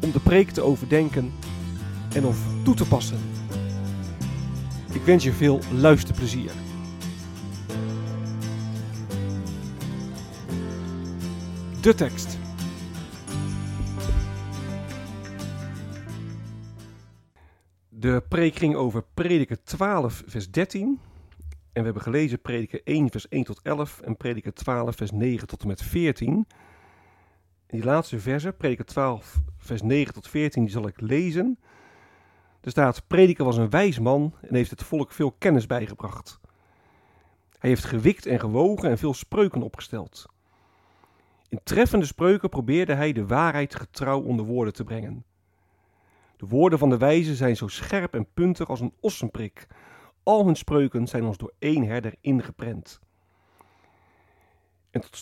om de preek te overdenken en of toe te passen. Ik wens je veel luisterplezier. De tekst. De preek ging over Prediker 12, vers 13. En we hebben gelezen Prediker 1, vers 1 tot 11 en Prediker 12, vers 9 tot en met 14. Die laatste verse, Prediker 12, vers 9 tot 14, die zal ik lezen. Er staat: Prediker was een wijs man en heeft het volk veel kennis bijgebracht. Hij heeft gewikt en gewogen en veel spreuken opgesteld. In treffende spreuken probeerde hij de waarheid getrouw onder woorden te brengen. De woorden van de wijze zijn zo scherp en puntig als een ossenprik. Al hun spreuken zijn ons door één herder ingeprent.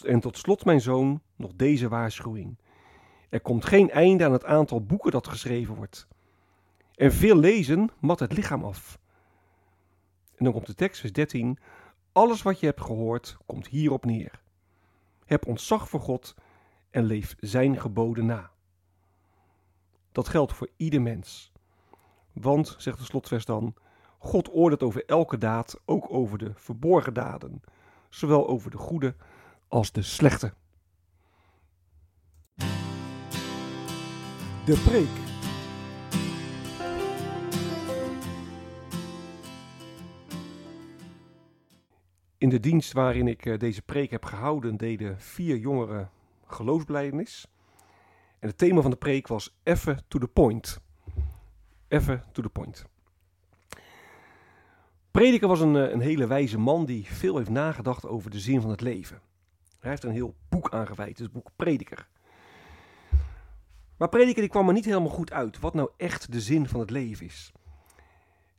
En tot, slot, mijn zoon, nog deze waarschuwing. Er komt geen einde aan het aantal boeken dat geschreven wordt. En veel lezen mat het lichaam af. En dan komt de tekst, vers 13. Alles wat je hebt gehoord, komt hierop neer. Heb ontzag voor God en leef zijn geboden na. Dat geldt voor ieder mens. Want, zegt de slotvers dan, God oordeelt over elke daad, ook over de verborgen daden, zowel over de goede als de slechte. De preek. In de dienst waarin ik eh, deze preek heb gehouden, deden vier jongeren geloofsblijdenis. En het thema van de preek was even to the point. Even to the point. Prediker was een, eh, een hele wijze man die veel heeft nagedacht over de zin van het leven. Hij heeft er een heel boek aan gewijd, het boek Prediker. Maar Prediker die kwam er niet helemaal goed uit wat nou echt de zin van het leven is.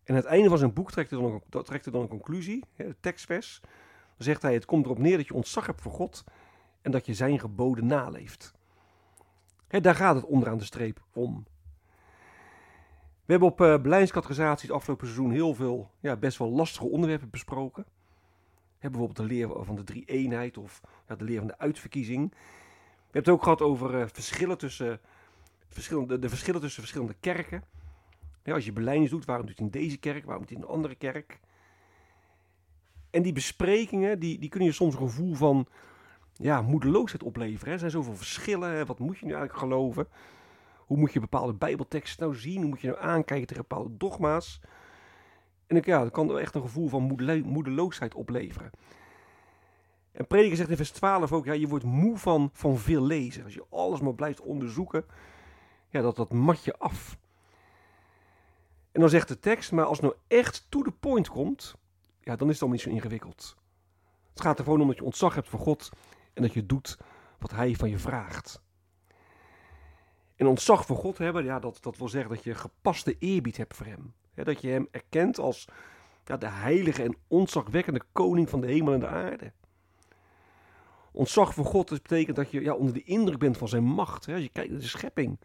En aan het einde van zijn boek trekt hij dan, een, trekt dan een conclusie, de tekstvers. Dan zegt hij, het komt erop neer dat je ontzag hebt voor God en dat je zijn geboden naleeft. Daar gaat het onderaan de streep om. We hebben op uh, beleidingscategorisatie het afgelopen seizoen heel veel ja, best wel lastige onderwerpen besproken. Bijvoorbeeld de leer van de drie-eenheid of ja, de leer van de uitverkiezing. We hebben het ook gehad over uh, verschillen tussen, verschillende, de verschillen tussen verschillende kerken. Als je beleidings doet, waarom doet hij in deze kerk, waarom doet hij in een andere kerk? En die besprekingen, die, die kunnen je soms een gevoel van ja, moedeloosheid opleveren. Hè? Er zijn zoveel verschillen. Wat moet je nu eigenlijk geloven? Hoe moet je bepaalde bijbelteksten nou zien? Hoe moet je nou aankijken tegen bepaalde dogma's? En ik, ja, dat kan echt een gevoel van moedeloosheid opleveren. En Prediker zegt in vers 12 ook, ja, je wordt moe van, van veel lezen. Als je alles maar blijft onderzoeken, ja, dat, dat mat je af. En dan zegt de tekst, maar als het nou echt to the point komt, ja, dan is het allemaal niet zo ingewikkeld. Het gaat er gewoon om dat je ontzag hebt voor God en dat je doet wat Hij van je vraagt. En ontzag voor God hebben, ja, dat, dat wil zeggen dat je gepaste eerbied hebt voor Hem. Dat je Hem erkent als ja, de heilige en ontzagwekkende koning van de hemel en de aarde. Ontzag voor God betekent dat je ja, onder de indruk bent van zijn macht. Als je kijkt naar de schepping,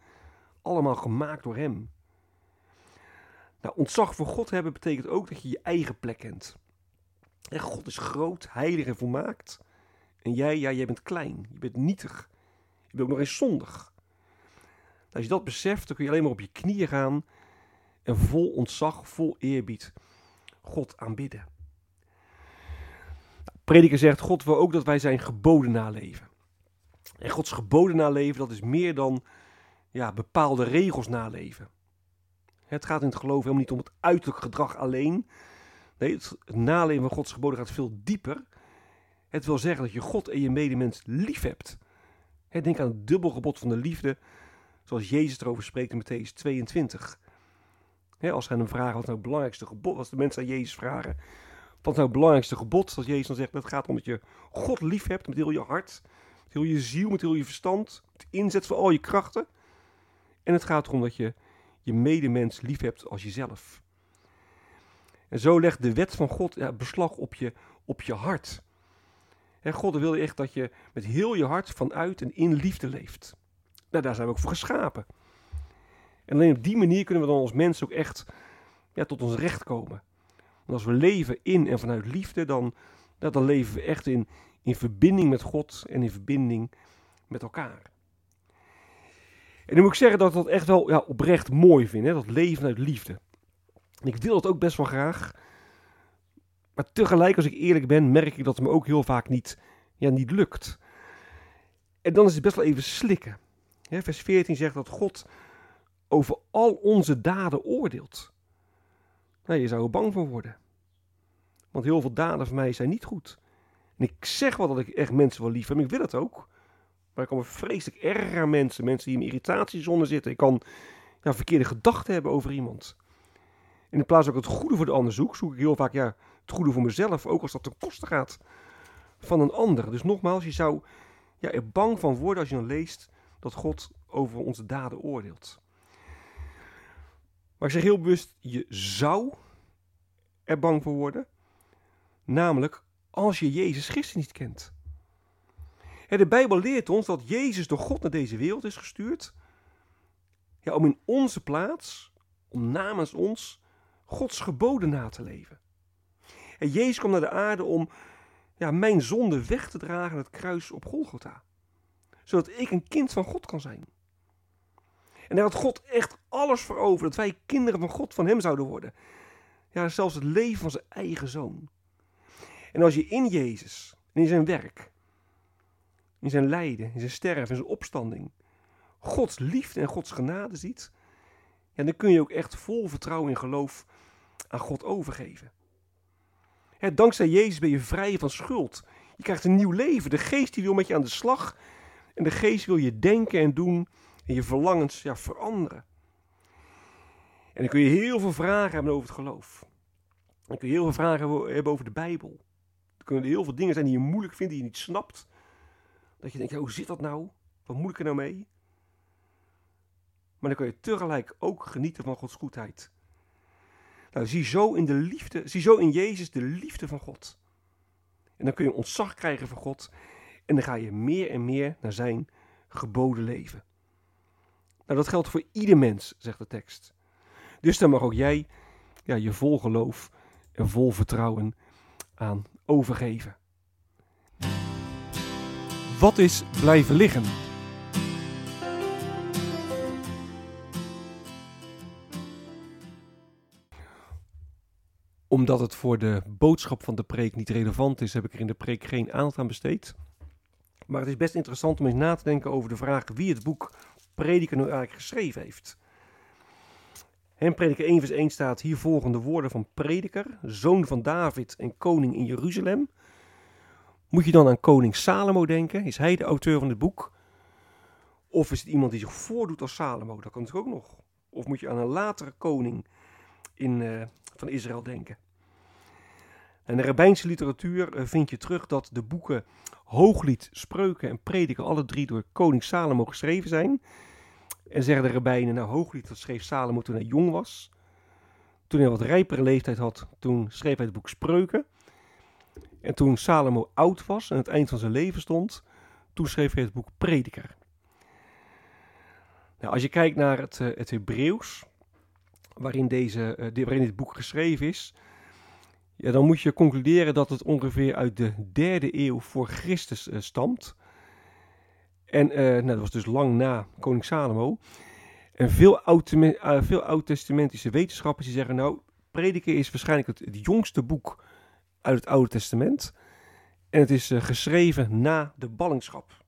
allemaal gemaakt door Hem. Nou, ontzag voor God hebben betekent ook dat je je eigen plek kent. God is groot, heilig en volmaakt. En jij, ja, jij bent klein. Je bent nietig. Je bent ook nog eens zondig. Nou, als je dat beseft, dan kun je alleen maar op je knieën gaan en vol ontzag, vol eerbied God aanbidden. Nou, prediker zegt, God wil ook dat wij zijn geboden naleven. En Gods geboden naleven, dat is meer dan ja, bepaalde regels naleven. Het gaat in het geloof helemaal niet om het uiterlijk gedrag alleen. Nee, het, naleven van Gods geboden gaat veel dieper. Het wil zeggen dat je God en je medemens lief hebt. Denk aan het dubbelgebod van de liefde, zoals Jezus erover spreekt in Matthäus 22. Als hij hem vragen wat nou het belangrijkste gebod, als de mensen aan Jezus vragen, wat nou het belangrijkste gebod, als Jezus dan zegt, dat gaat om dat je God lief hebt met heel je hart, met heel je ziel, met heel je verstand, met inzet van al je krachten. En het gaat erom dat je je medemens lief hebt als jezelf. En zo legt de wet van God ja, beslag op je, op je hart. En God wil echt dat je met heel je hart vanuit en in liefde leeft. Nou, daar zijn we ook voor geschapen. En alleen op die manier kunnen we dan als mensen ook echt ja, tot ons recht komen. Want als we leven in en vanuit liefde, dan, dan leven we echt in, in verbinding met God en in verbinding met elkaar. En dan moet ik zeggen dat ik dat echt wel ja, oprecht mooi vind, hè? dat leven uit liefde. En ik wil dat ook best wel graag. Maar tegelijk, als ik eerlijk ben, merk ik dat het me ook heel vaak niet, ja, niet lukt. En dan is het best wel even slikken. vers 14 zegt dat God over al onze daden oordeelt. Nou, je zou er bang voor worden. Want heel veel daden van mij zijn niet goed. En ik zeg wel dat ik echt mensen wel lief heb, ik wil het ook. Maar ik kan me vreselijk erger aan mensen. Mensen die in irritatiezone zitten. Ik kan ja, verkeerde gedachten hebben over iemand. In plaats ik het goede voor de ander zoek, zoek ik heel vaak ja, het goede voor mezelf. Ook als dat ten koste gaat van een ander. Dus nogmaals, je zou ja, er bang van worden als je dan leest dat God over onze daden oordeelt. Maar ik zeg heel bewust, je zou er bang voor worden. Namelijk als je Jezus Christus niet kent. De Bijbel leert ons dat Jezus door God naar deze wereld is gestuurd. Ja, om in onze plaats, om namens ons, Gods geboden na te leven. En Jezus kwam naar de aarde om ja, mijn zonde weg te dragen aan het kruis op Golgotha. Zodat ik een kind van God kan zijn. En daar had God echt alles voor over, dat wij kinderen van God, van Hem zouden worden. Ja, zelfs het leven van zijn eigen zoon. En als je in Jezus, in zijn werk, in zijn lijden, in zijn sterven, in zijn opstanding, Gods liefde en Gods genade ziet, ja, dan kun je ook echt vol vertrouwen en geloof aan God overgeven. dankzij Jezus ben je vrij van schuld. Je krijgt een nieuw leven. De geest die wil met je aan de slag. En de geest wil je denken en doen en je verlangens ja, veranderen. En dan kun je heel veel vragen hebben over het geloof. Dan kun je heel veel vragen hebben over de Bijbel. Er kunnen heel veel dingen zijn die je moeilijk vindt, die je niet snapt. Dat je denkt, hoe zit dat nou? Wat moet ik er nou mee? Maar dan kun je tegelijk ook genieten van Gods goedheid. Nou, zie zo in de liefde, zie zo in Jezus de liefde van God. En dan kun je ontzag krijgen van God. En dan ga je meer en meer naar zijn geboden leven. Nou, dat geldt voor ieder mens, zegt de tekst. Dus dan mag ook jij ja, je vol geloof en vol vertrouwen aan overgeven. Wat is blijven liggen? Omdat het voor de boodschap van de preek niet relevant is, heb ik er in de preek geen aandacht aan besteed. Maar het is best interessant om eens na te denken over de vraag wie het boek Prediker nu eigenlijk geschreven heeft. In Prediker 1 vers 1 staat hier volgende woorden van Prediker, zoon van David en koning in Jeruzalem. Moet je dan aan koning Salomo denken? Is hij de auteur van het boek? Of is het iemand die zich voordoet als Salomo? Dat kan natuurlijk ook nog. Of moet je aan een latere koning in, uh, van Israël denken? In de rabbijnse literatuur uh, vind je terug dat de boeken Hooglied, Spreuken en Prediker alle drie door koning Salomo geschreven zijn. En zeggen de rabbijnen, nou Hooglied dat schreef Salomo toen hij jong was. Toen hij wat rijpere leeftijd had, toen schreef hij het boek Spreuken. En toen Salomo oud was en het eind van zijn leven stond, toen schreef hij het boek Prediker. Nou, als je kijkt naar het, uh, het Hebreeuws, waarin, deze, uh, waarin dit boek geschreven is, ja, dan moet je concluderen dat het ongeveer uit de derde eeuw voor Christus uh, stamt. En nou, dat was dus lang na koning Salomo. En veel, oud, veel oud-testamentische wetenschappers die zeggen, nou, Prediker is waarschijnlijk het, jongste boek uit het Oude Testament. En het is geschreven na de ballingschap.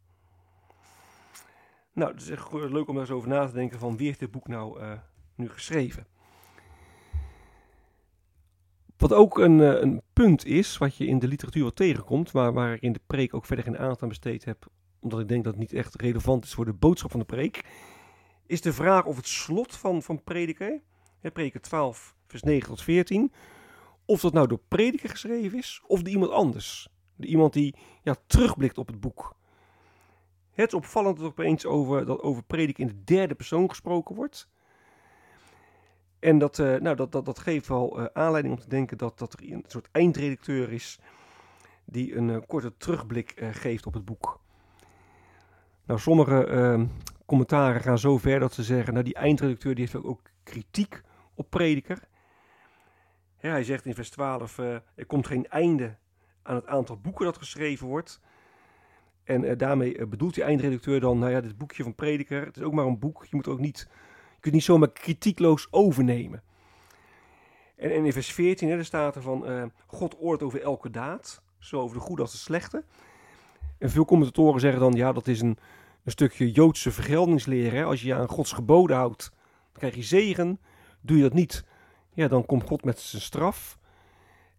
Nou, het is echt leuk om daar eens over na te denken van wie heeft dit boek nou nu geschreven. Wat ook een, uh, een, punt is, wat je in de literatuur wel tegenkomt, maar waar ik in de preek ook verder geen aandacht aan besteed heb, omdat ik denk dat het niet echt relevant is voor de boodschap van de preek, is de vraag of het slot van, van prediker, hè, prediker 12, vers 9 tot 14, of dat nou door prediker geschreven is of door iemand anders. De iemand die ja, terugblikt op het boek. Het is opvallend dat opeens over, dat over prediken in de derde persoon gesproken wordt. En dat, uh, nou, dat, dat, dat geeft wel uh, aanleiding om te denken dat, dat er een soort eindredacteur is die een uh, korte terugblik geeft op het boek. Nou, sommige ehm, commentaren gaan zo ver dat ze zeggen, nou die eindredacteur die heeft ook kritiek op prediker. Hij zegt in vers 12, er komt geen einde aan het aantal boeken dat geschreven wordt. En daarmee bedoelt die eindredacteur dan, nou ja, dit boekje van Prediker, het is ook maar een boek. Je moet ook niet, kunt niet zomaar kritiekloos overnemen. En, in vers 14, hè, staat er van, uh, God oort over elke daad, zo over de goede als de slechte. En veel commentatoren zeggen dan, ja, dat is een, een stukje Joodse vergeldingsleer. Hè. Als je je aan Gods geboden houdt, dan krijg je zegen. Doe je dat niet, ja, dan komt God met zijn straf.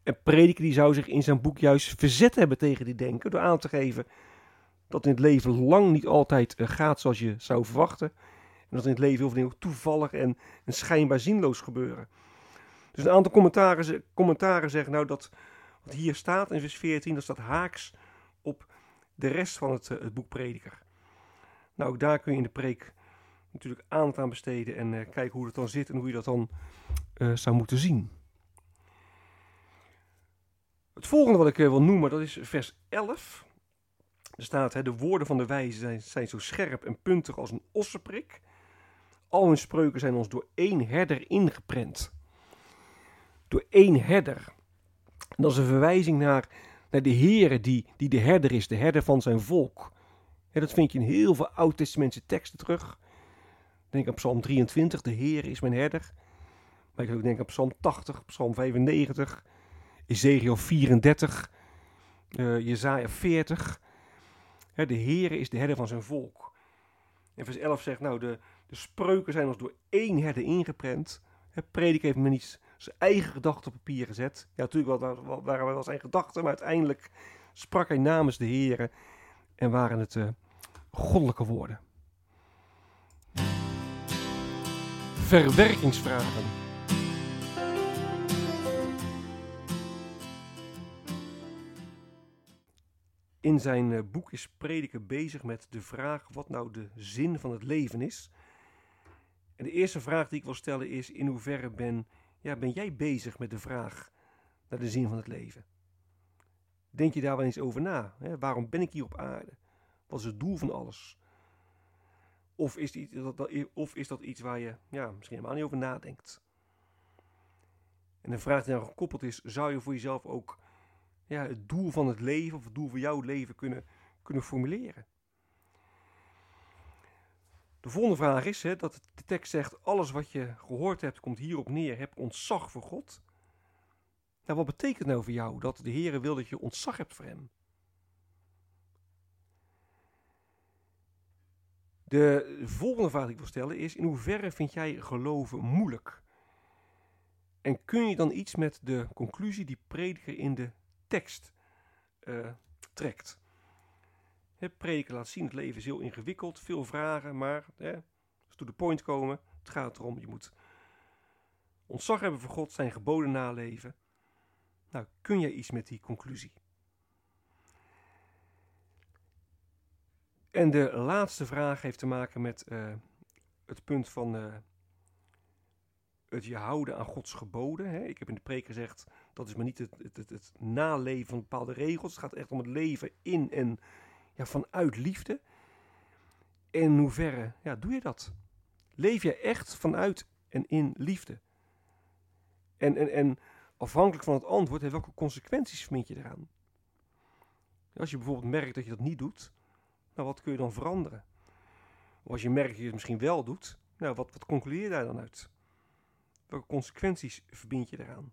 En Prediker die zou zich in zijn boek juist verzet hebben tegen die denken, door aan te geven dat in het leven lang niet altijd eh, gaat zoals je zou verwachten. En dat in het leven heel veel dingen toevallig en, en schijnbaar zinloos gebeuren. Dus een aantal commentaren, commentaren zeggen nou dat wat hier staat in vers 14, dat staat haaks op de rest van het, eh, het boek Prediker. Nou, ook daar kun je in de preek natuurlijk aandacht aan besteden en uh, kijken hoe het dan zit en hoe je dat dan uh, zou moeten zien. Het volgende wat ik wil noemen, dat is vers 11. Er staat, hè, de woorden van de wijze zijn, zijn zo scherp en puntig als een ossenprik. Al hun spreuken zijn ons door één herder ingeprent. Door één herder. Dat is een verwijzing naar, naar de Heer die, die de herder is, de herder van zijn volk. En dat vind je in heel veel oud-testamentse teksten terug. Denk aan Psalm 23, de Heer is mijn herder. Maar ik kan ook denken aan Psalm 80, Psalm 95, Ezekiel 34, uh, Jezaja 40 de Heere is de herder van zijn volk. En vers 11 zegt, nou, de, de spreuken zijn ons door één herder ingeprent. Predik heeft me niet zijn eigen gedachten op papier gezet. Ja, natuurlijk waren wel zijn gedachten, maar uiteindelijk sprak hij namens de Heere en waren het uh, goddelijke woorden. Verwerkingsvragen. In zijn eh, boek is Prediker bezig met de vraag wat nou de zin van het leven is. En de eerste vraag die ik wil stellen is: in hoeverre ben, ja, ben jij bezig met de vraag naar de zin van het leven? Denk je daar wel eens over na? Hè? Waarom ben ik hier op aarde? Wat is het doel van alles? Of is, dat, of is dat iets waar je ja, misschien helemaal niet over nadenkt? En een vraag die daar gekoppeld is: zou je voor jezelf ook ja, het doel van het leven of het doel van jouw leven kunnen, kunnen formuleren. De volgende vraag is hè, dat de tekst zegt: alles wat je gehoord hebt komt hierop neer. Heb ontzag voor God. Nou, wat betekent nou voor jou dat de Heer wil dat je ontzag hebt voor Hem? De volgende vraag die ik wil stellen is: in hoeverre vind jij geloven moeilijk? En kun je dan iets met de conclusie die prediker in de tekst uh, trekt. Het prediken laat zien, het leven is heel ingewikkeld, veel vragen, maar hè, to the point komen, het gaat erom, je moet ontzag hebben voor God, zijn geboden naleven. Nou, kun jij iets met die conclusie? En de laatste vraag heeft te maken met uh, het punt van uh, het je houden aan Gods geboden. Hè. Ik heb in de preek gezegd, dat is maar niet het, het, het, het, naleven van bepaalde regels. Het gaat echt om het leven in en ja, vanuit liefde. En in hoeverre ja, doe je dat? Leef je echt vanuit en in liefde? En, en, en afhankelijk van het antwoord, welke consequenties vermind je eraan? Als je bijvoorbeeld merkt dat je dat niet doet, nou wat kun je dan veranderen? Of als je merkt dat je het misschien wel doet, nou wat, wat concludeer je daar dan uit? Welke consequenties verbind je eraan?